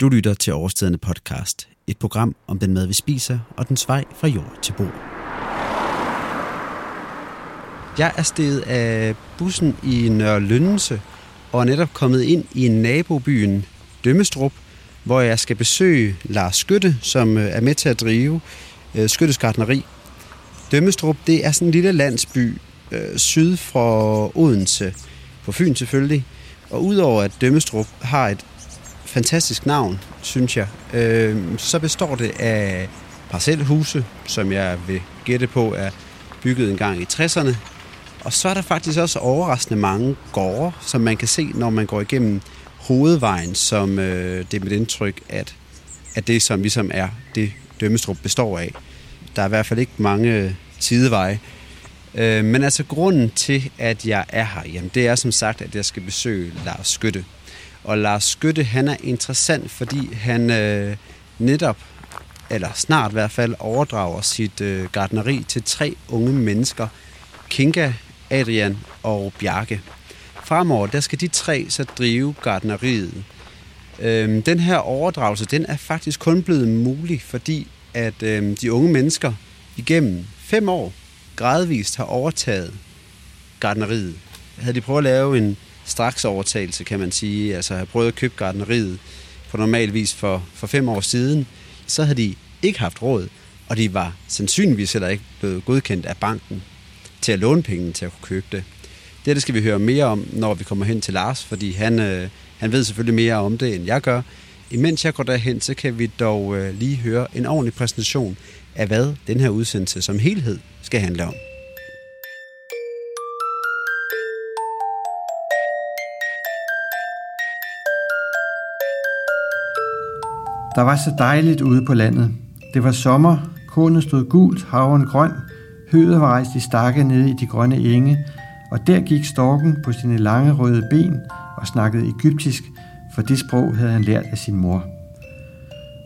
Du lytter til Overstedende podcast, et program om den mad, vi spiser, og den vej fra jord til bord. Jeg er steget af bussen i Nørre Lønse og er netop kommet ind i nabobyen Dømmestrup, hvor jeg skal besøge Lars Skytte, som øh, er med til at drive øh, Skyttes Gartneri. Dømmestrup, det er sådan en lille landsby øh, syd for Odense, på Fyn selvfølgelig. Og udover at Dømmestrup har et fantastisk navn, synes jeg, øh, så består det af parcelhuse, som jeg vil gætte på er bygget en gang i 60'erne. Og så er der faktisk også overraskende mange gårde, som man kan se, når man går igennem hovedvejen, som øh, det er mit indtryk, at, at det som ligesom er det Dømmestrup består af. Der er i hvert fald ikke mange øh, sideveje. Øh, men altså grunden til, at jeg er her, jamen, det er som sagt, at jeg skal besøge Lars Skytte. Og Lars Skytte, han er interessant, fordi han øh, netop, eller snart i hvert fald, overdrager sit øh, gardneri til tre unge mennesker. Kinga, Adrian og Bjarke. Fremover, der skal de tre så drive gardneriet. Øhm, den her overdragelse, den er faktisk kun blevet mulig, fordi at øhm, de unge mennesker igennem fem år gradvist har overtaget gardneriet. Havde de prøvet at lave en straks overtagelse, kan man sige, altså have prøvet at købe gardneriet på normal vis for, for fem år siden, så havde de ikke haft råd, og de var sandsynligvis heller ikke blevet godkendt af banken til at låne pengene til at kunne købe det. Det, det skal vi høre mere om, når vi kommer hen til Lars, fordi han, øh, han ved selvfølgelig mere om det, end jeg gør. Imens jeg går derhen, så kan vi dog øh, lige høre en ordentlig præsentation af, hvad den her udsendelse som helhed skal handle om. Der var så dejligt ude på landet. Det var sommer, kornet stod gult, havren grøn, høet var rejst i stakke nede i de grønne enge, og der gik storken på sine lange røde ben og snakkede egyptisk, for det sprog havde han lært af sin mor.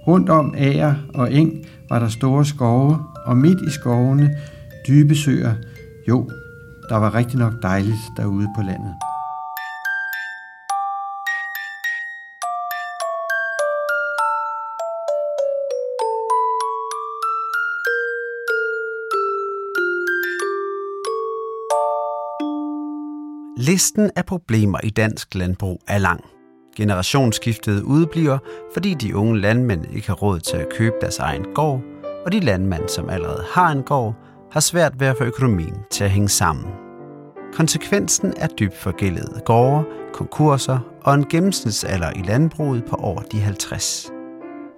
Rundt om ager og eng var der store skove, og midt i skovene dybe søer. Jo, der var rigtig nok dejligt derude på landet. Listen af problemer i dansk landbrug er lang. Generationsskiftet udebliver, fordi de unge landmænd ikke har råd til at købe deres egen gård, og de landmænd, som allerede har en gård, har svært ved at få økonomien til at hænge sammen. Konsekvensen er dybt forgældede gårde, konkurser og en gennemsnitsalder i landbruget på over de 50.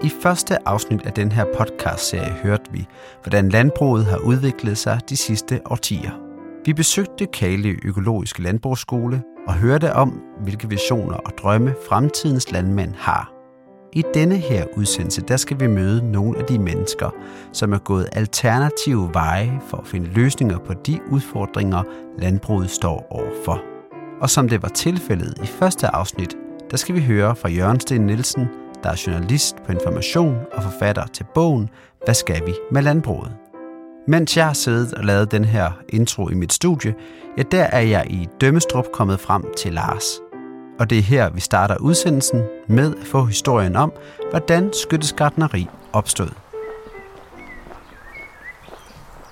I første afsnit af den her podcast-serie hørte vi, hvordan landbruget har udviklet sig de sidste årtier. Vi besøgte Kale Økologiske Landbrugsskole og hørte om, hvilke visioner og drømme fremtidens landmænd har. I denne her udsendelse, der skal vi møde nogle af de mennesker, som er gået alternative veje for at finde løsninger på de udfordringer, landbruget står overfor. Og som det var tilfældet i første afsnit, der skal vi høre fra Jørgen Sten Nielsen, der er journalist på Information og forfatter til bogen Hvad skal vi med landbruget? Mens jeg har siddet og lavet den her intro i mit studie, ja, der er jeg i Dømmestrup kommet frem til Lars. Og det er her, vi starter udsendelsen med at få historien om, hvordan skyttesgartneri opstod.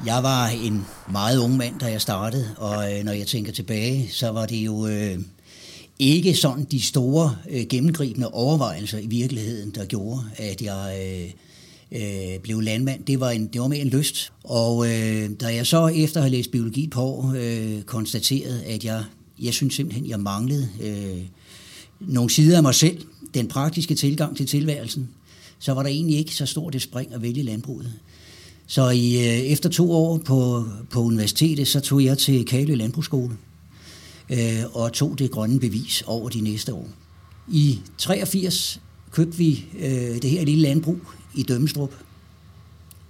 Jeg var en meget ung mand, da jeg startede, og øh, når jeg tænker tilbage, så var det jo øh, ikke sådan de store øh, gennemgribende overvejelser i virkeligheden, der gjorde, at jeg øh, øh, blev landmand. Det var, en, det var mere en lyst. Og øh, da jeg så efter at have læst biologi på øh, konstaterede, at jeg, jeg synes simpelthen, jeg manglede øh, nogle sider af mig selv, den praktiske tilgang til tilværelsen, så var der egentlig ikke så stort et spring at vælge landbruget. Så i, øh, efter to år på, på universitetet, så tog jeg til Kalø Landbrugsskole øh, og tog det grønne bevis over de næste år. I 83 købte vi øh, det her lille landbrug i Dømmestrup,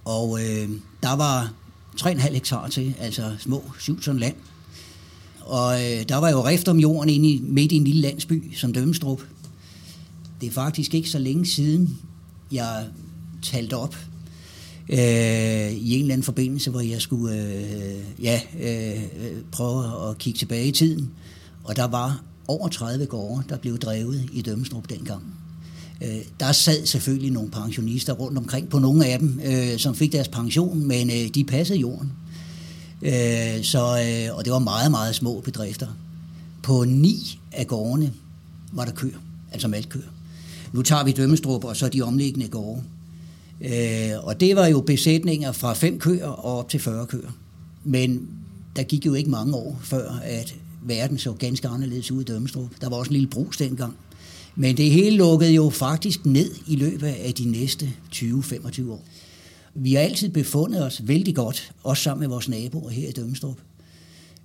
og øh, der var 3,5 hektar til, altså små 7 ton land. Og øh, der var jo rift om jorden inde i, midt i en lille landsby som Dømmestrup. Det er faktisk ikke så længe siden, jeg talte op øh, i en eller anden forbindelse, hvor jeg skulle øh, ja, øh, prøve at kigge tilbage i tiden. Og der var over 30 gårde, der blev drevet i Dømmestrup dengang. Øh, der sad selvfølgelig nogle pensionister rundt omkring på nogle af dem, øh, som fik deres pension, men øh, de passede jorden. Øh, så, øh, og det var meget, meget små bedrifter. På ni af gårdene var der køer, altså malkøer. Nu tager vi Dømmestrup og så de omliggende gårde. Øh, og det var jo besætninger fra fem køer og op til 40 køer. Men der gik jo ikke mange år før, at verden så ganske anderledes ud i Dømmestrup. Der var også en lille brus dengang. Men det hele lukkede jo faktisk ned i løbet af de næste 20-25 år. Vi har altid befundet os vældig godt, også sammen med vores naboer her i Dømmestrup.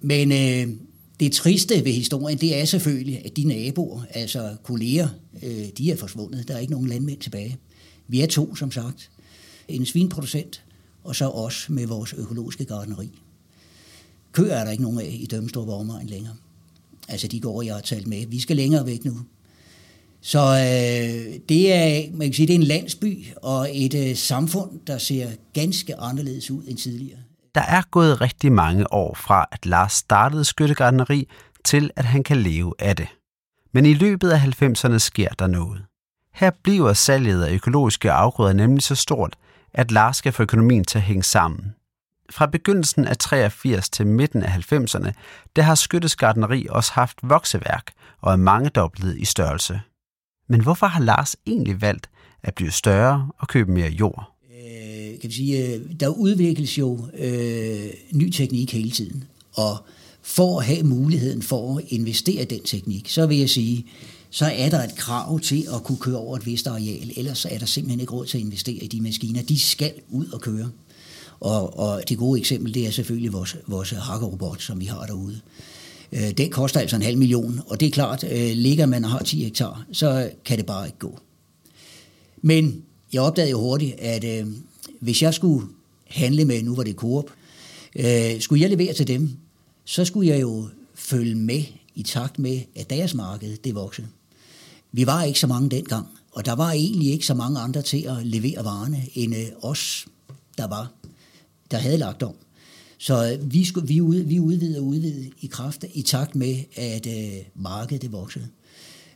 Men øh, det triste ved historien, det er selvfølgelig, at de naboer, altså kolleger, øh, de er forsvundet. Der er ikke nogen landmænd tilbage. Vi er to, som sagt. En svinproducent, og så os med vores økologiske gardneri. Køer er der ikke nogen af i Dømmestrup og omegn længere. Altså de går, jeg har talt med. Vi skal længere væk nu. Så øh, det er, man kan sige, det er en landsby og et øh, samfund, der ser ganske anderledes ud end tidligere. Der er gået rigtig mange år fra, at Lars startede skyttegardneri, til at han kan leve af det. Men i løbet af 90'erne sker der noget. Her bliver salget af økologiske afgrøder nemlig så stort, at Lars skal få økonomien til at hænge sammen. Fra begyndelsen af 83 til midten af 90'erne, der har Skyttes Gardneri også haft vokseværk og er mangedoblet i størrelse. Men hvorfor har Lars egentlig valgt at blive større og købe mere jord? Øh, kan vi sige, øh, der udvikles jo øh, ny teknik hele tiden, og for at have muligheden for at investere i den teknik, så vil jeg sige, så er der et krav til at kunne køre over et vist areal, ellers er der simpelthen ikke råd til at investere i de maskiner. De skal ud og køre. Og, og det gode eksempel, det er selvfølgelig vores, vores hakkerobot, som vi har derude. Øh, Øh, den koster altså en halv million, og det er klart, øh, ligger man og har 10 hektar, så kan det bare ikke gå. Men jeg opdagede jo hurtigt, at øh, hvis jeg skulle handle med, nu var det Coop, øh, skulle jeg levere til dem, så skulle jeg jo følge med i takt med, at deres marked det voksede. Vi var ikke så mange dengang, og der var egentlig ikke så mange andre til at levere varerne, end øh, os, der var, der havde lagt om. Så vi, skulle, vi, ud, vi udvidede og udvidede i kraft i takt med, at øh, markedet det voksede.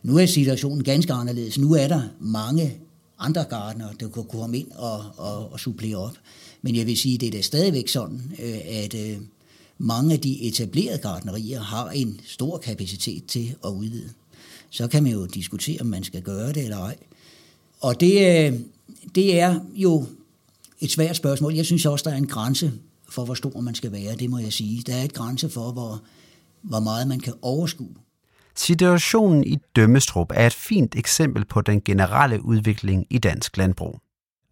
Nu er situationen ganske anderledes. Nu er der mange andre gardner, der kunne komme ind og, og, og supplere op. Men jeg vil sige, det er da stadigvæk sådan, øh, at øh, mange af de etablerede gardnerier har en stor kapacitet til at udvide. Så kan man jo diskutere, om man skal gøre det eller ej. Og det, øh, det er jo et svært spørgsmål. Jeg synes også, der er en grænse for, hvor stor man skal være, det må jeg sige. Der er et grænse for, hvor, hvor meget man kan overskue. Situationen i Dømmestrup er et fint eksempel på den generelle udvikling i dansk landbrug.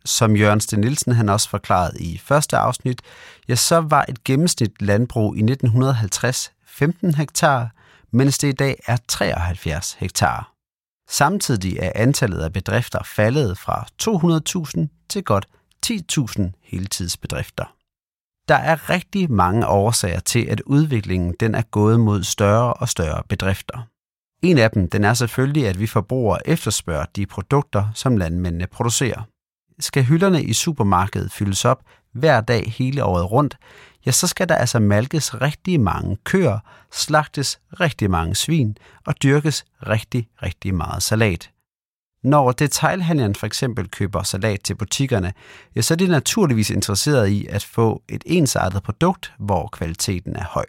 Som Jørgen Sten Nielsen han også forklarede i første afsnit, ja, så var et gennemsnit landbrug i 1950 15 hektar, mens det i dag er 73 hektar. Samtidig er antallet af bedrifter faldet fra 200.000 til godt 10.000 heltidsbedrifter. Der er rigtig mange årsager til, at udviklingen den er gået mod større og større bedrifter. En af dem den er selvfølgelig, at vi forbrugere efterspørger de produkter, som landmændene producerer. Skal hylderne i supermarkedet fyldes op hver dag hele året rundt, ja, så skal der altså malkes rigtig mange køer, slagtes rigtig mange svin og dyrkes rigtig, rigtig meget salat. Når detailhandleren for eksempel køber salat til butikkerne, ja, så er de naturligvis interesseret i at få et ensartet produkt, hvor kvaliteten er høj.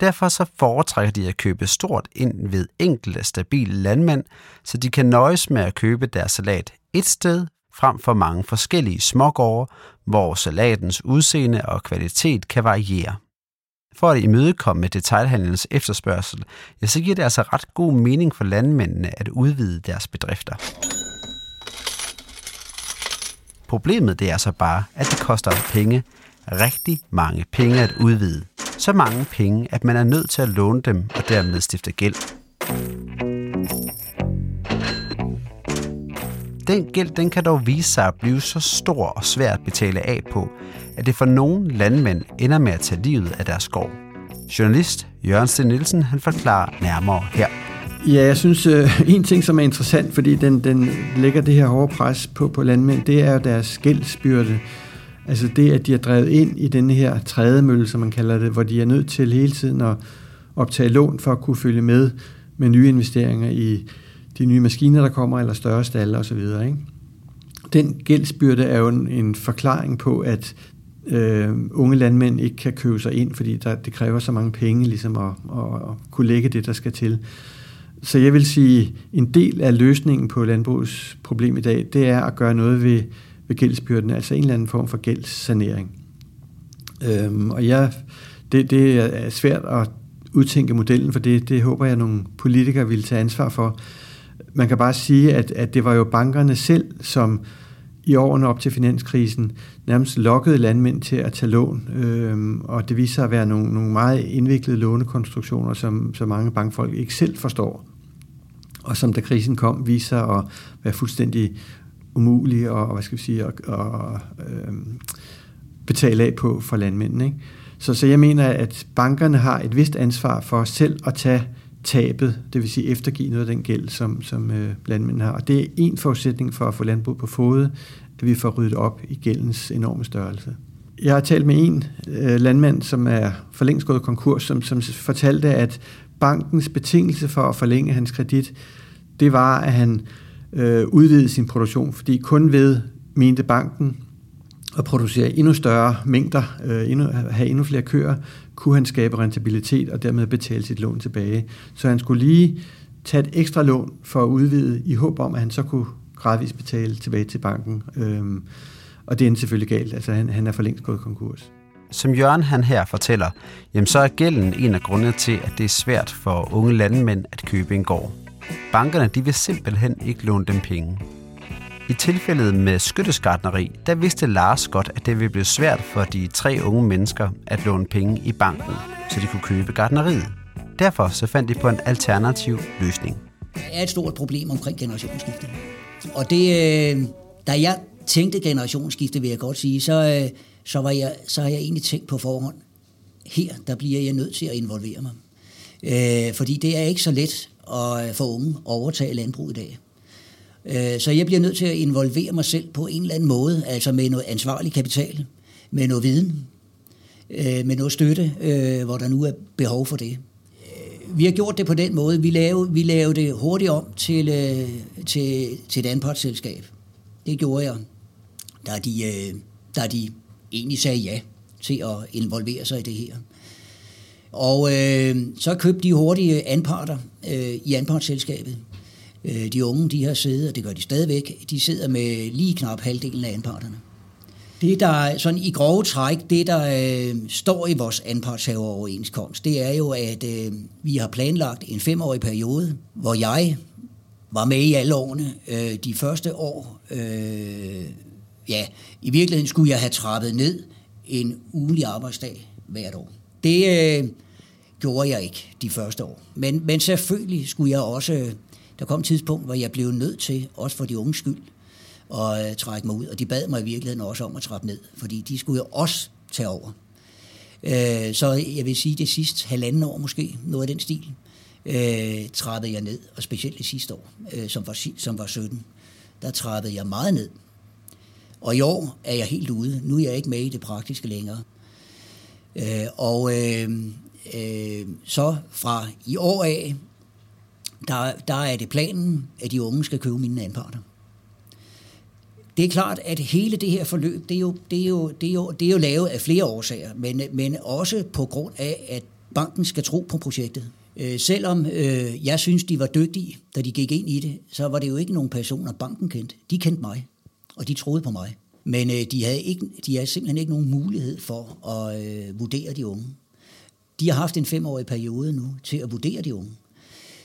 Derfor så foretrækker de at købe stort ind ved enkelte stabile landmænd, så de kan nøjes med at købe deres salat et sted frem for mange forskellige smågårde, hvor salatens udseende og kvalitet kan variere. For at imødekomme detailhandelens efterspørgsel, ja, så giver det altså ret god mening for landmændene at udvide deres bedrifter. Problemet det er så bare, at det koster penge, rigtig mange penge at udvide. Så mange penge, at man er nødt til at låne dem og dermed stifte gæld. Den gæld den kan dog vise sig at blive så stor og svær at betale af på, at det for nogle landmænd ender med at tage livet af deres skov. Journalist Jørgen Sten Nielsen han forklarer nærmere her. Ja, jeg synes, øh, en ting, som er interessant, fordi den, den lægger det her hårde pres på, på landmænd, det er deres gældsbyrde. Altså det, at de er drevet ind i den her trædemølle, som man kalder det, hvor de er nødt til hele tiden at optage lån for at kunne følge med med nye investeringer i de nye maskiner, der kommer, eller større stalle osv. Ikke? Den gældsbyrde er jo en, en forklaring på, at øh, unge landmænd ikke kan købe sig ind, fordi der, det kræver så mange penge ligesom at, at, at kunne lægge det, der skal til. Så jeg vil sige, en del af løsningen på landbrugets problem i dag, det er at gøre noget ved, ved gældsbyrden, altså en eller anden form for gældssanering. Øhm, og jeg, det, det er svært at udtænke modellen, for det, det håber jeg, at nogle politikere vil tage ansvar for. Man kan bare sige, at, at det var jo bankerne selv, som i årene op til finanskrisen nærmest lokkede landmænd til at tage lån, øhm, og det viser sig at være nogle, nogle meget indviklede lånekonstruktioner, som, som mange bankfolk ikke selv forstår, og som da krisen kom, viser sig at være fuldstændig umulige og, og hvad skal vi sige, at, at, øh, betale af på for landmændene. Ikke? Så, så jeg mener, at bankerne har et vist ansvar for selv at tage tabet, det vil sige eftergive noget af den gæld, som, som øh, landmændene har. Og det er en forudsætning for at få landbrug på fod, at vi får ryddet op i gældens enorme størrelse. Jeg har talt med en øh, landmand, som er for længst gået konkurs, som, som fortalte, at bankens betingelse for at forlænge hans kredit, det var, at han øh, udvide sin produktion, fordi kun ved, mente banken, at producere endnu større mængder, øh, endnu, have endnu flere køer, kunne han skabe rentabilitet og dermed betale sit lån tilbage. Så han skulle lige tage et ekstra lån for at udvide, i håb om, at han så kunne gradvist betale tilbage til banken. Øhm, og det er selvfølgelig galt, altså han, han er for længst gået konkurs. Som Jørgen han her fortæller, jamen så er gælden en af grundene til, at det er svært for unge landmænd at købe en gård. Bankerne de vil simpelthen ikke låne dem penge. I tilfældet med skytteskartneri, der vidste Lars godt, at det ville blive svært for de tre unge mennesker at låne penge i banken, så de kunne købe gartneriet. Derfor så fandt de på en alternativ løsning. Der er et stort problem omkring generationsskifte. Og det, øh, da jeg tænkte generationsskifte, vil jeg godt sige, så, øh, så, var jeg, så har jeg egentlig tænkt på forhånd, her der bliver jeg nødt til at involvere mig. Øh, fordi det er ikke så let at øh, få unge overtage landbrug i dag. Øh, så jeg bliver nødt til at involvere mig selv på en eller anden måde, altså med noget ansvarlig kapital, med noget viden, øh, med noget støtte, øh, hvor der nu er behov for det. Vi har gjort det på den måde. Vi lavede, vi lavede det hurtigt om til, øh, til, til et anpartsselskab. Det gjorde jeg. Da de, da de egentlig sagde ja til at involvere sig i det her. Og øh, så købte de hurtige anparter øh, i anpartsselskabet. Øh, de unge, de har siddet, og det gør de stadigvæk, de sidder med lige knap halvdelen af anparterne. Det, der sådan i grove træk, det der øh, står i vores anpartshaveroverenskomst, det er jo, at øh, vi har planlagt en femårig periode, hvor jeg var med i alle årene. Øh, de første år, øh, ja, i virkeligheden skulle jeg have trappet ned en ugenlig arbejdsdag hvert år. Det øh, gjorde jeg ikke de første år. Men, men selvfølgelig skulle jeg også... Der kom et tidspunkt, hvor jeg blev nødt til, også for de unge skyld, at øh, trække mig ud. Og de bad mig i virkeligheden også om at trappe ned, fordi de skulle jo også tage over. Øh, så jeg vil sige, det sidste halvanden år måske, noget af den stil, øh, trappede jeg ned. Og specielt det sidste år, øh, som, var, som var 17, der trappede jeg meget ned. Og i år er jeg helt ude. Nu er jeg ikke med i det praktiske længere. Øh, og øh, øh, så fra i år af, der, der er det planen, at de unge skal købe mine anparter. Det er klart, at hele det her forløb, det er jo, det er jo, det er jo, det er jo lavet af flere årsager, men, men også på grund af, at banken skal tro på projektet. Øh, selvom øh, jeg synes, de var dygtige, da de gik ind i det, så var det jo ikke nogen personer, banken kendte. De kendte mig, og de troede på mig. Men øh, de, havde ikke, de havde simpelthen ikke nogen mulighed for at øh, vurdere de unge. De har haft en femårig periode nu til at vurdere de unge.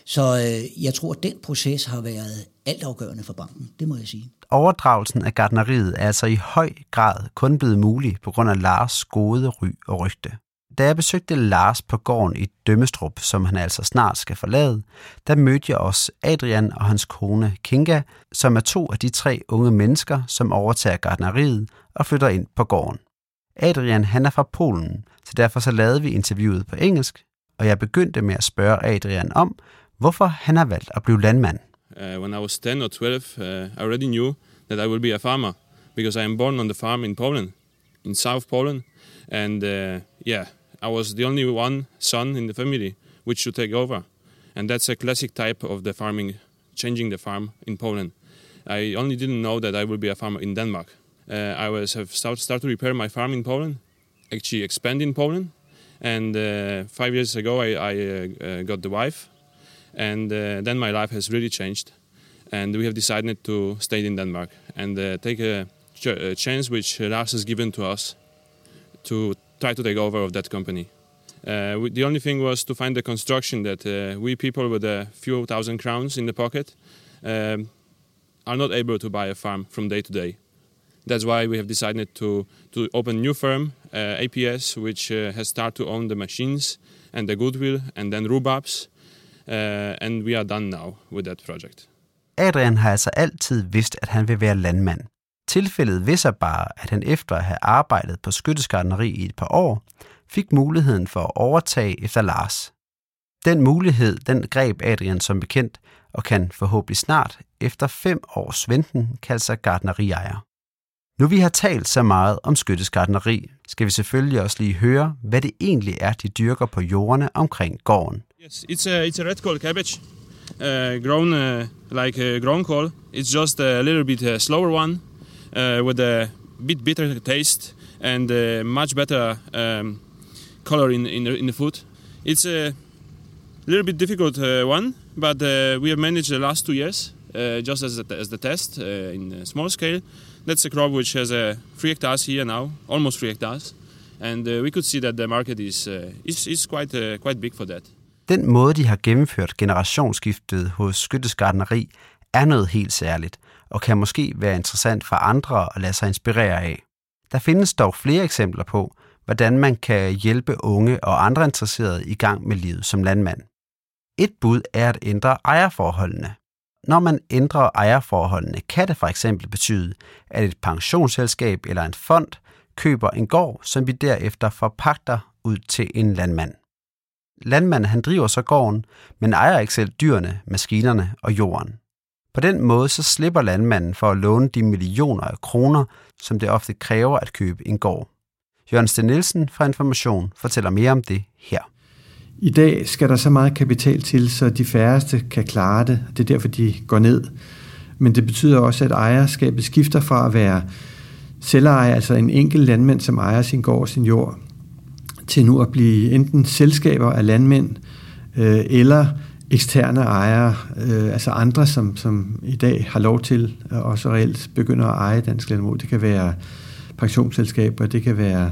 Så øh, jeg tror, at den proces har været altafgørende for banken, det må jeg sige. Overdragelsen af gardneriet er altså i høj grad kun blevet mulig på grund af Lars gode ry og rygte. Da jeg besøgte Lars på gården i Dømmestrup, som han altså snart skal forlade, der mødte jeg også Adrian og hans kone Kinga, som er to af de tre unge mennesker, som overtager gardneriet og flytter ind på gården. Adrian han er fra Polen, så derfor så lavede vi interviewet på engelsk, og jeg begyndte med at spørge Adrian om, hvorfor han har valgt at blive landmand. Uh, when I was 10 or 12, uh, I already knew that I would be a farmer because I am born on the farm in Poland, in South Poland, and uh, yeah, I was the only one son in the family which should take over. And that's a classic type of the farming changing the farm in Poland. I only didn't know that I would be a farmer in Denmark. Uh, I was have start, started to repair my farm in Poland, actually expand in Poland, and uh, five years ago I, I uh, uh got the wife, and uh, then my life has really changed, and we have decided to stay in Denmark and uh, take a, ch a, chance which Lars has given to us to try to take over of that company. We, the only thing was to find the construction that we people with a few thousand crowns in the pocket um, are not able to buy a farm from day to day. That's why we have decided to, to open new firm, uh, APS, which uh, has started to own the machines and the goodwill and then rhubarbs. Uh, and we are done now with that project. Adrian har altså altid vidst, at han vil være landmand. Tilfældet viser bare, at han efter at have arbejdet på skytteskardneri i et par år, fik muligheden for at overtage efter Lars. Den mulighed, den greb Adrian som bekendt, og kan forhåbentlig snart, efter fem års venten, kalde sig gardneriejer. Nu vi har talt så meget om skyttesgardneri, skal vi selvfølgelig også lige høre, hvad det egentlig er, de dyrker på jordene omkring gården. Yes, it's a, it's a red call cabbage, uh, grown uh, like a grown call. It's just a little bit uh, slower one, uh, with a bit bitter taste and uh, much better um, color in, in, the, in the food. It's a little bit difficult uh, one, but we have managed the last two years just as, the, as the test in a small scale. That's a crop which has uh, three hectares here now, almost three hectares, and we could see that the market is is, is quite quite big for that. Den måde, de har gennemført generationsskiftet hos Skyttesgardneri, er noget helt særligt, og kan måske være interessant for andre at lade sig inspirere af. Der findes dog flere eksempler på, hvordan man kan hjælpe unge og andre interesserede i gang med livet som landmand. Et bud er at ændre ejerforholdene. Når man ændrer ejerforholdene, kan det for eksempel betyde, at et pensionsselskab eller en fond køber en gård, som vi derefter forpagter ud til en landmand. Landmanden han driver så gården, men ejer ikke selv dyrene, maskinerne og jorden. På den måde så slipper landmanden for at låne de millioner af kroner, som det ofte kræver at købe en gård. Jørgen Sten Nielsen fra Information fortæller mere om det her. I dag skal der så meget kapital til, så de færreste kan klare det. Det er derfor, de går ned. Men det betyder også, at ejerskabet skifter fra at være selvejer, altså en enkelt landmand, som ejer sin gård og sin jord, til nu at blive enten selskaber af landmænd, øh, eller eksterne ejere, øh, altså andre, som, som i dag har lov til at også reelt begynder at eje dansk landbrug. Det kan være pensionsselskaber, det kan være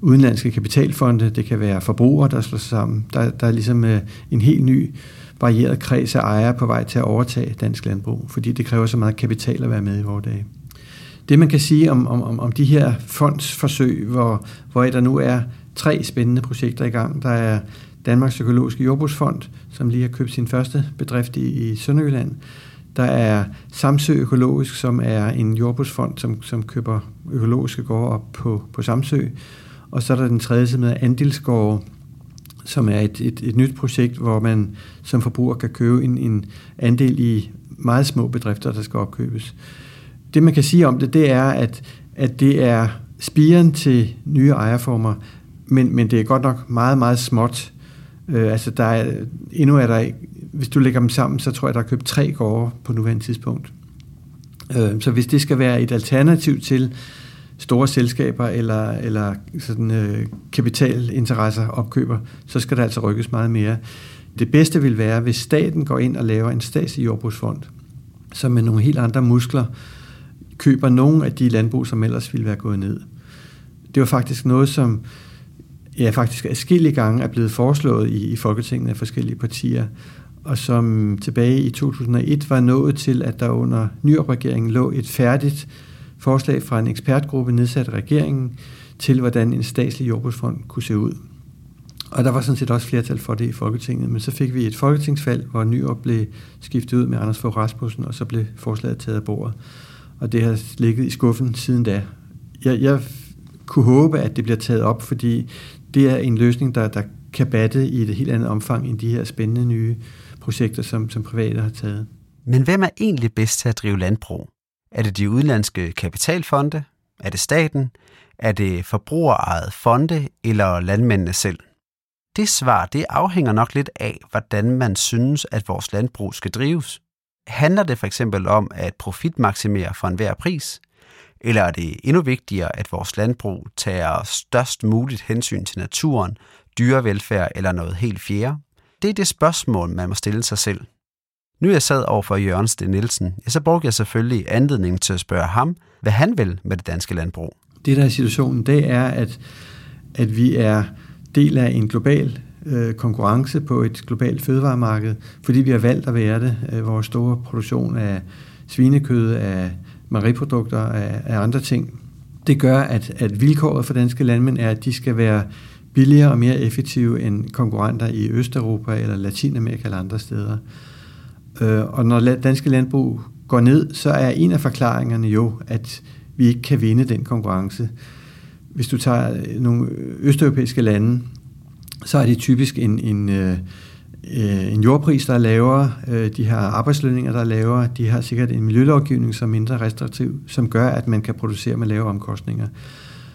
udenlandske kapitalfonde, det kan være forbrugere, der slår sig sammen. Der, der er ligesom øh, en helt ny varieret kreds af ejere på vej til at overtage dansk landbrug, fordi det kræver så meget kapital at være med i vores dage. Det man kan sige om, om, om de her fondsforsøg, hvor, hvor der nu er tre spændende projekter i gang. Der er Danmarks Økologiske Jordbrugsfond, som lige har købt sin første bedrift i, i Sønderjylland. Der er Samsø Økologisk, som er en jordbrugsfond, som, som køber økologiske gårde op på, på Samsø. Og så er der den tredje, som hedder Andelsgårde, som er et, et, et nyt projekt, hvor man som forbruger kan købe en, en andel i meget små bedrifter, der skal opkøbes. Det man kan sige om det, det er, at, at det er spiren til nye ejerformer, men, men det er godt nok meget, meget småt. Øh, altså der er, endnu er der, hvis du lægger dem sammen, så tror jeg, der er købt tre gårde på nuværende tidspunkt. Øh, så hvis det skal være et alternativ til store selskaber eller, eller sådan, øh, kapitalinteresser opkøber, så skal der altså rykkes meget mere. Det bedste vil være, hvis staten går ind og laver en statslig jordbrugsfond, som med nogle helt andre muskler køber nogle af de landbrug, som ellers ville være gået ned. Det var faktisk noget, som ja, faktisk adskillige gange er blevet foreslået i, i Folketinget af forskellige partier, og som tilbage i 2001 var nået til, at der under nyopregeringen lå et færdigt forslag fra en ekspertgruppe nedsat af regeringen til, hvordan en statslig jordbrugsfond kunne se ud. Og der var sådan set også flertal for det i Folketinget, men så fik vi et folketingsvalg, hvor Nyrup blev skiftet ud med Anders Fogh Rasmussen, og så blev forslaget taget af bordet. Og det har ligget i skuffen siden da. Jeg, jeg kunne håbe, at det bliver taget op, fordi det er en løsning, der, der kan batte i et helt andet omfang end de her spændende nye projekter, som, som private har taget. Men hvem er egentlig bedst til at drive landbrug? Er det de udenlandske kapitalfonde? Er det staten? Er det forbrugerejet fonde eller landmændene selv? Det svar det afhænger nok lidt af, hvordan man synes, at vores landbrug skal drives. Handler det for eksempel om at profitmaksimere for enhver pris? Eller er det endnu vigtigere, at vores landbrug tager størst muligt hensyn til naturen, dyrevelfærd eller noget helt fjerde? Det er det spørgsmål, man må stille sig selv. Nu jeg sad over for Jørgen Sten Nielsen, så brugte jeg selvfølgelig anledningen til at spørge ham, hvad han vil med det danske landbrug. Det, der er situationen, det er, at, at vi er del af en global øh, konkurrence på et globalt fødevaremarked, fordi vi har valgt at være det. Øh, vores store produktion af svinekød, af mejeriprodukter, af, af andre ting. Det gør, at, at vilkåret for danske landmænd er, at de skal være billigere og mere effektive end konkurrenter i Østeuropa eller Latinamerika eller andre steder. Øh, og når danske landbrug går ned, så er en af forklaringerne jo, at vi ikke kan vinde den konkurrence. Hvis du tager nogle østeuropæiske lande, så er det typisk en, en, øh, øh, en jordpris, der er lavere, øh, de har arbejdslønninger, der er lavere, de har sikkert en miljølovgivning, som er mindre restriktiv, som gør, at man kan producere med lavere omkostninger.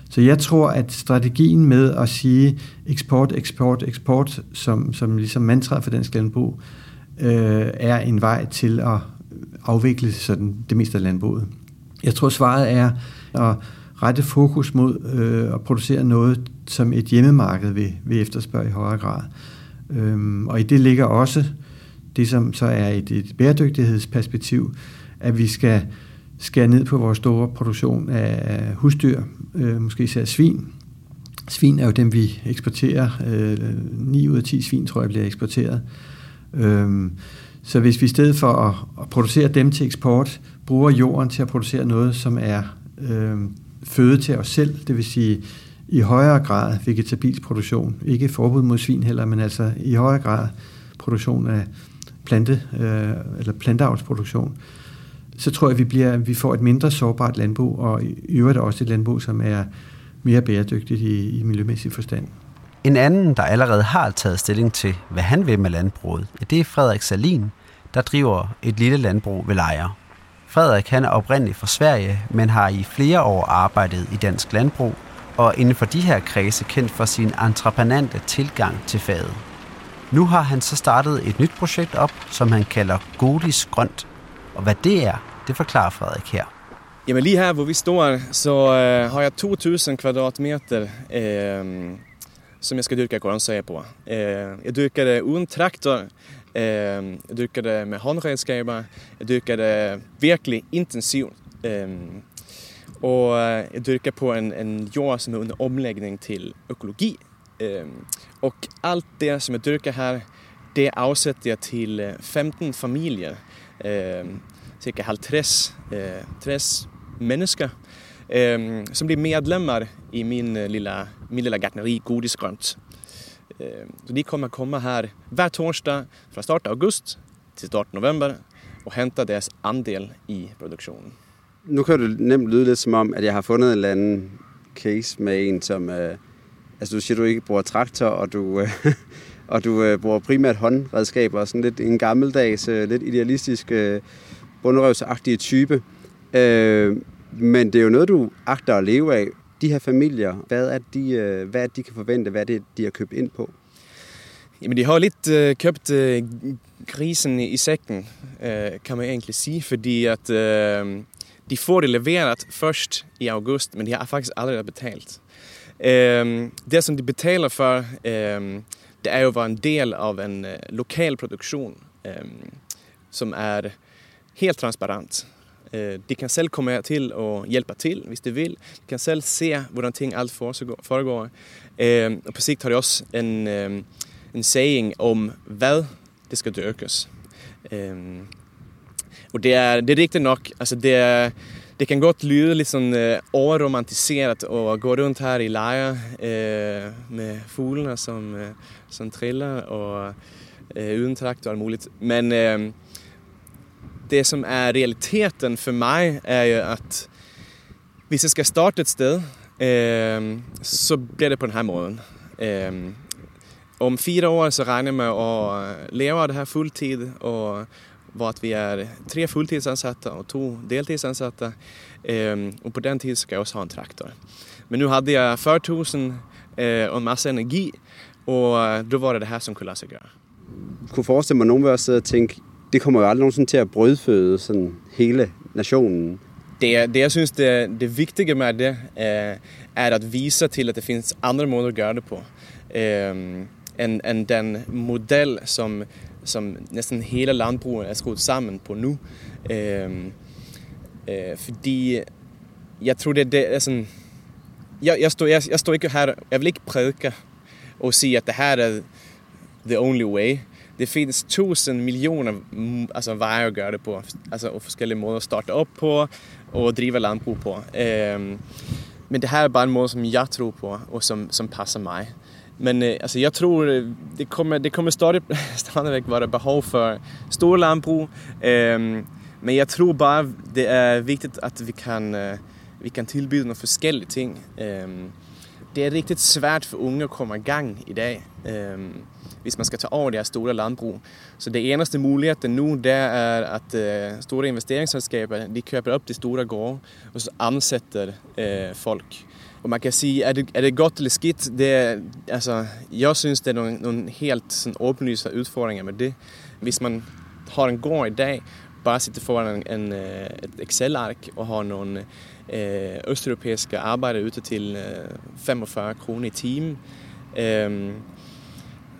Så jeg tror, at strategien med at sige eksport, eksport, eksport, som, som ligesom mantra for dansk landbrug, øh, er en vej til at afvikle sådan det meste af landbruget. Jeg tror, svaret er at rette fokus mod øh, at producere noget, som et hjemmemarked vil, vil efterspørge i højere grad. Øhm, og i det ligger også det, som så er et, et bæredygtighedsperspektiv, at vi skal skære ned på vores store produktion af husdyr, øh, måske især svin. Svin er jo dem, vi eksporterer. Øh, 9 ud af 10 svin, tror jeg, bliver eksporteret. Øh, så hvis vi i stedet for at, at producere dem til eksport, bruger jorden til at producere noget, som er øh, føde til os selv, det vil sige i højere grad vegetabilsk produktion. Ikke forbud mod svin heller, men altså i højere grad produktion af plante, øh, eller planteavlsproduktion, så tror jeg, at vi, bliver, vi får et mindre sårbart landbrug, og i øvrigt også et landbrug, som er mere bæredygtigt i, i miljømæssig forstand. En anden, der allerede har taget stilling til, hvad han vil med landbruget, det er Frederik Salin, der driver et lille landbrug ved Lejre. Frederik han er oprindeligt fra Sverige, men har i flere år arbejdet i dansk landbrug, og inden for de her kredse kendt for sin entreprenante tilgang til faget. Nu har han så startet et nyt projekt op, som han kalder Godis Grønt. Og hvad det er, det forklarer Frederik her. Jamen lige her, hvor vi står, så øh, har jeg 2000 kvadratmeter øh, som jeg skal dyrke grøntsager på. Øh, jeg dyrker det uden traktor, øh, jeg dyrker det med håndredskaber, jeg dyrker det virkelig intensivt. Øh, og øh, jeg dyrker på en, en jord som er under omlægning til økologi. Øhm, og alt det som jeg dyrker her, det afsætter jeg til øh, 15 familier øhm, cirka 50 eh, 30 mennesker øhm, som blir medlemmar i min øh, lilla, min lilla gartneri Godisgrönt. Så de kommer komma här hver torsdag fra start av august til start november og hente deres andel i produktionen. Nu kan det nemt lyde lidt som om, at jeg har fundet en eller anden case med en, som... Øh, altså du siger, du ikke bruger traktor, og du, øh, og du øh, bruger primært håndredskaber, sådan lidt en gammeldags, øh, lidt idealistisk, øh, bundrøvsagtige type. Øh, men det er jo noget, du agter at leve af. De her familier, hvad er de, øh, hvad er de kan forvente, hvad er det, de har købt ind på? Jamen, de har lidt øh, købt øh, grisen i sækken, øh, kan man egentlig sige, fordi at øh, de får det leverat først i august, men de har faktisk aldrig betalt. Um, det, som de betaler for, um, det er jo en del av en uh, lokal produktion um, som är helt transparent. Eh, de kan selv komme til og hjælpe til, hvis de vil. De kan selv se, hvordan ting alt foregår. Um, og på sigt har de også en, um, en saying om, hvad det skal dyrkes. Um, Och det är, det är riktigt nog, alltså det det kan gott lyda liksom eh, överromantiserat øh, gå runt här i Laja eh, med fåglarna som, eh, som trillar och eh, uden trakt og möjligt. Men eh, det som är realiteten för mig är ju att hvis jag ska starta ett sted, eh, så blir det på den här måde. Eh, om fyra år så regner jag med att leva det här fulltid och var att vi är tre fulltidsansatta och två deltidsansatta. Ehm, och på den tiden ska jag också ha en traktor. Men nu hade jag förtusen eh, och en massa energi och då var det det här som kunne lade sig gøre. Kunne forestille mig, at nogen vil sidde og tænke, det kommer jo aldrig nogensinde til at brødføde sådan hele nationen. Det, det jeg synes det, det vigtige med det eh, er at vise til at det finns andra måder at gøre det på. Eh, end, end den model som, som næsten hele landbruget er skruet sammen på nu. Eh, øh, fordi jeg tror det, det er sådan... Jeg, jeg, står, jeg, jeg står ikke her, jeg vil ikke prædike og sige at det her er the only way. Det finns tusen miljoner mm, alltså, veje at gøre det på, altså, og forskellige måder at starte op på og drive landbrug på. Øh, men det her er bare en måde, som jeg tror på, og som, som passer mig. Men eh, altså, jeg tror, øh, det kommer, det kommer stadig, stadigvæk være behov for store landbrug. Eh, men jeg tror bare, det er vigtigt, at vi kan, eh, vi kan tilbyde nogle forskellige ting. Eh, det er rigtig svært for unge at komme i gang i dag. Hvis man skal tage over det her store landbrug. Så det eneste muligheden nu, det er, at uh, store investeringsselskaber, de køber op de store gårde, og så ansætter eh, folk. Og man kan sige, er det, er det godt eller skidt? Det alltså, altså, jeg synes, det er nogle, nogle helt sådan, åbenlyse udfordringer med det. Hvis man har en gård i dag, bare sitter foran en, en, eh, et Excel-ark og har nogle øh, østeuropæiske arbejdere ute til øh, eh, 45 kroner i timen, ehm, øh,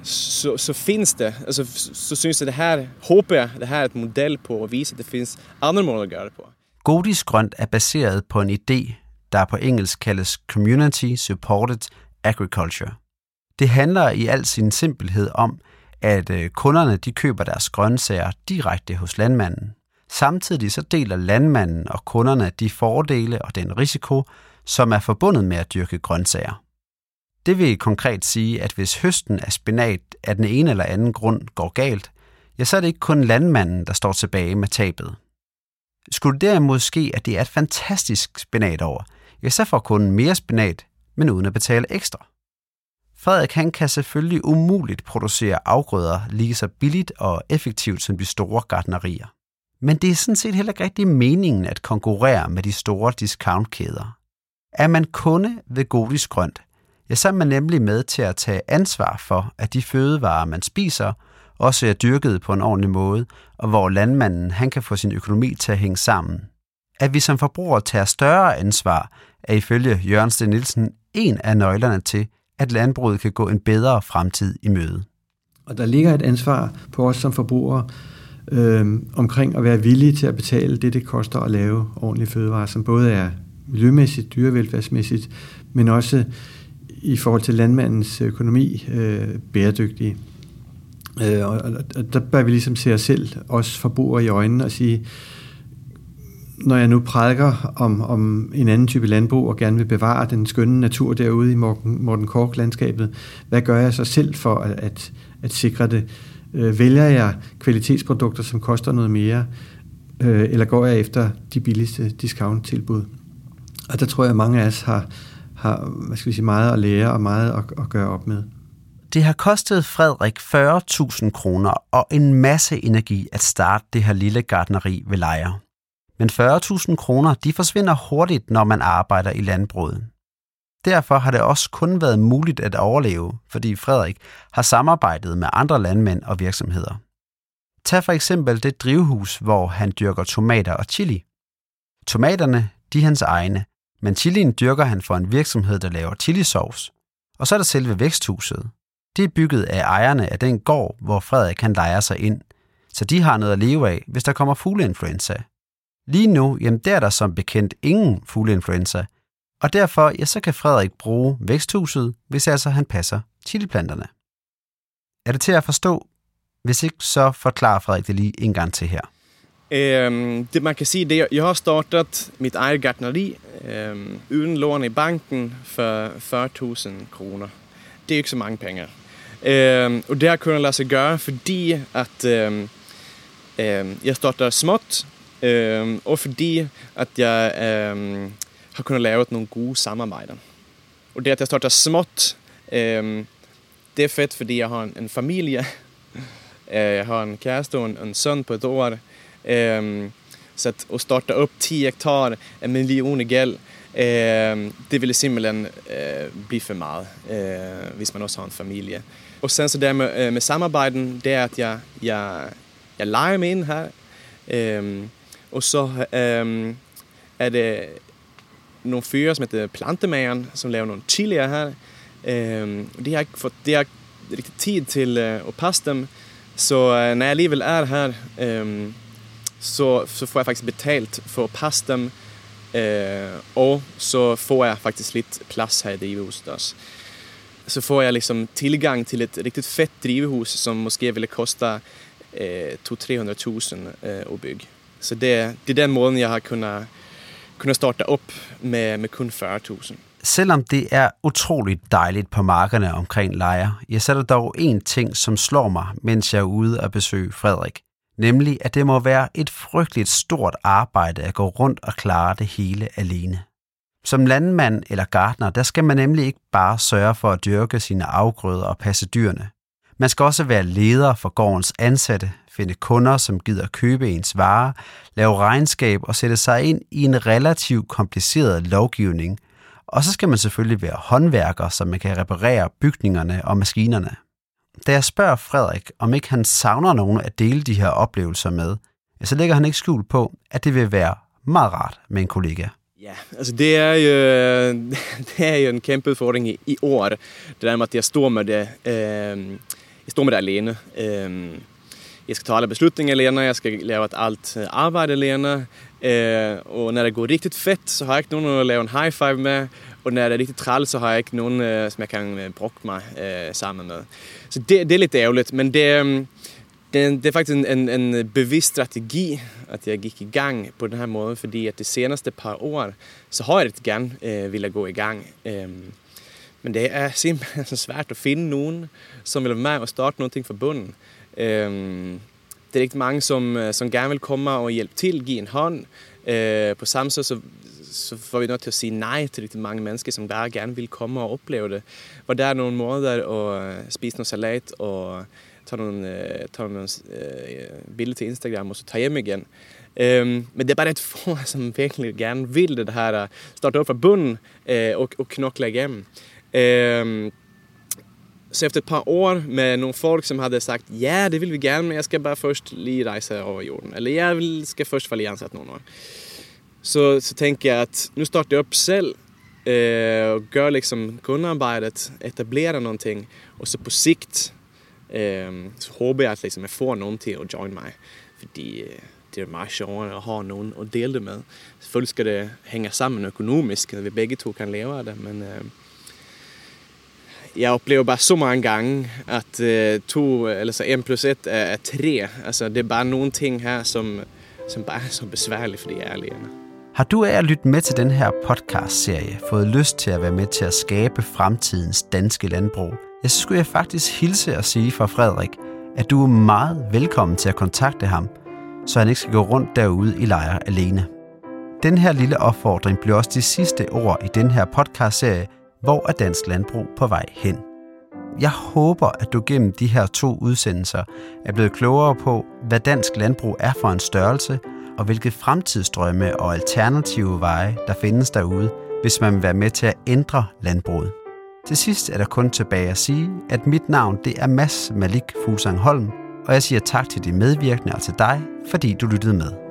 så, så finns det, alltså, så synes jeg, det her, håber jeg, det her er et model på at vise, at det findes andre måder at gøre det på. Godis Grønt er baseret på en idé, der på engelsk kaldes Community Supported Agriculture. Det handler i al sin simpelhed om, at øh, kunderne de køber deres grøntsager direkte hos landmanden. Samtidig så deler landmanden og kunderne de fordele og den risiko, som er forbundet med at dyrke grøntsager. Det vil konkret sige, at hvis høsten af spinat af den ene eller anden grund går galt, ja, så er det ikke kun landmanden, der står tilbage med tabet. Skulle det derimod ske, at det er et fantastisk spinat over, ja, så får kunden mere spinat, men uden at betale ekstra. Frederik han kan selvfølgelig umuligt producere afgrøder lige så billigt og effektivt som de store gardnerier. Men det er sådan set heller ikke rigtig meningen at konkurrere med de store discountkæder. Er man kunde ved Godis Grønt, ja, så er man nemlig med til at tage ansvar for, at de fødevarer, man spiser, også er dyrket på en ordentlig måde, og hvor landmanden han kan få sin økonomi til at hænge sammen. At vi som forbrugere tager større ansvar, er ifølge Jørgen Sten Nielsen en af nøglerne til, at landbruget kan gå en bedre fremtid i møde. Og der ligger et ansvar på os som forbrugere øh, omkring at være villige til at betale det, det koster at lave ordentlige fødevarer, som både er miljømæssigt, dyrevelfærdsmæssigt, men også i forhold til landmandens økonomi øh, bæredygtige. Øh, og, og der bør vi ligesom se os selv, os forbrugere i øjnene, og sige, når jeg nu prædiker om, om en anden type landbrug og gerne vil bevare den skønne natur derude i Morten, Morten Kork-landskabet, hvad gør jeg så selv for at, at, at sikre det? Øh, vælger jeg kvalitetsprodukter, som koster noget mere, øh, eller går jeg efter de billigste discount-tilbud? Og der tror jeg, at mange af os har, har hvad skal vi sige, meget at lære og meget at, at gøre op med. Det har kostet Frederik 40.000 kroner og en masse energi at starte det her lille gardneri ved Lejre. Men 40.000 kroner de forsvinder hurtigt, når man arbejder i landbruget. Derfor har det også kun været muligt at overleve, fordi Frederik har samarbejdet med andre landmænd og virksomheder. Tag for eksempel det drivhus, hvor han dyrker tomater og chili. Tomaterne, de er hans egne, men chilien dyrker han for en virksomhed, der laver chilisauce. Og så er der selve væksthuset. Det er bygget af ejerne af den gård, hvor Frederik kan lejer sig ind, så de har noget at leve af, hvis der kommer fugleinfluenza. Lige nu, jamen der er der som bekendt ingen fugleinfluenza, og derfor ja, så kan Frederik bruge væksthuset, hvis altså han passer chiliplanterne. Er det til at forstå? Hvis ikke, så forklarer Frederik det lige en gang til her. Um, det man kan sige, det er, jeg har startet mit eget gartneri um, uden lån i banken for 40.000 kroner. Det er ikke så mange penge. Um, og det har kunnet lade sig gøre, fordi at um, um, jeg starter småt, um, og fordi at jeg um, har kunnet lave nogle gode samarbejder. Og det at jeg starter småt, um, det er fedt, fordi jeg har en, en familie. Øh, jeg har en kæreste og en, en søn på et år. Um, så at, at starta upp 10 hektar, en miljon i gäld, eh, det ville simpelthen øh, eh, bli för meget, eh, hvis man også har en familie. Og sen så det med, med samarbejden, det er, at jeg, jeg, jeg leger mig ind her. Øhm, og så øhm, er det nogle fyre, som heter Plantemageren, som laver nogle chilier her. Øhm, de har ikke fået de har rigtig tid til øh, at passe dem, så øh, når jeg alligevel er her, øhm, så, så får jeg faktisk betalt for at passe dem, øh, og så får jeg faktisk lidt plads her i drivhuset. Så får jeg liksom tillgång till ett riktigt fett drivhus som måske ville kosta eh, 200-300 eh, at bygge. Så det, det er den måden, jeg har kunnet, kunnet starte op med, med kun 40.000. Selvom det er utroligt dejligt på markerne omkring Lejre, jeg så dog en ting, som slår mig, mens jeg er ude og besøge Frederik. Nemlig, at det må være et frygteligt stort arbejde at gå rundt og klare det hele alene. Som landmand eller gartner, der skal man nemlig ikke bare sørge for at dyrke sine afgrøder og passe dyrene. Man skal også være leder for gårdens ansatte, finde kunder, som gider købe ens varer, lave regnskab og sætte sig ind i en relativt kompliceret lovgivning. Og så skal man selvfølgelig være håndværker, så man kan reparere bygningerne og maskinerne. Da jeg spørger Frederik, om ikke han savner nogen at dele de her oplevelser med, så lægger han ikke skjul på, at det vil være meget rart med en kollega. Ja, altså det er jo, det er jo en kæmpe udfordring i, i år. Det der med, at jeg står med det, øh, jeg står med det alene. Øh, ehm, jeg skal ta alle beslutninger alene, jeg skal lave alt eh, arbejde alene. Øh, og når det går rigtig fedt, så har jeg ikke nogen at lave en high five med. Og når det er rigtig træls, så har jeg ikke nogen, øh, eh, som jeg kan øh, mig øh, sammen med. Så det, det er lidt ærgerligt, men det, ehm, det, det er faktisk en, en, en bevidst strategi, at jeg gik i gang på den her måde, fordi at de seneste par år, så har jeg rigtig gerne øh, ville gå i gang. Ehm, men det er simpelthen så svært at finde nogen, som vil være med og starte noget fra bunden. Øhm, det er rigtig mange, som, øh, som gerne vil komme og hjælpe til, give en hånd. Øh, på samme så, så, så får vi nødt til at sige nej til rigtig mange mennesker, som bare gerne vil komme og opleve det. Hvor der er nogle måder at øh, spise noget salat og tage någon, øh, tage nogle någon eh, till Instagram och så tage hem igen. Um, men det er bara rätt få som virkelig gärna vill det här, starta op från bunden uh, och, och knokle igen. Um, så efter ett par år med nogle folk som hade sagt ja, det vill vi gärna, men jag ska bara först rejse over jorden. Eller jag vill, ska först vara ansat någon år. Så, så tänker jag att nu startar jag upp själv eh, øh, och gör liksom kundarbetet, etablera någonting och så på sikt Øhm, så håber jeg, at liksom, jeg får nogen til at join mig, fordi det, det er meget sjovere at have nogen at dele det med. Selvfølgelig skal det hænge sammen økonomisk, at vi begge to kan leve af det, men øh, jeg oplever bare så mange gange, at øh, to, eller så en plus et er, er tre. Altså, det er bare nogle ting her, som, som bare er så besværlige for de ærlige. Har du af at lytte med til den her podcast-serie fået lyst til at være med til at skabe fremtidens danske landbrug, ja, så skulle jeg faktisk hilse og sige fra Frederik, at du er meget velkommen til at kontakte ham, så han ikke skal gå rundt derude i lejre alene. Den her lille opfordring bliver også de sidste ord i den her podcast-serie, hvor er dansk landbrug på vej hen. Jeg håber, at du gennem de her to udsendelser er blevet klogere på, hvad dansk landbrug er for en størrelse, og hvilke fremtidsdrømme og alternative veje, der findes derude, hvis man vil være med til at ændre landbruget. Til sidst er der kun tilbage at sige, at mit navn det er Mads Malik Fusang Holm, og jeg siger tak til de medvirkende og til dig, fordi du lyttede med.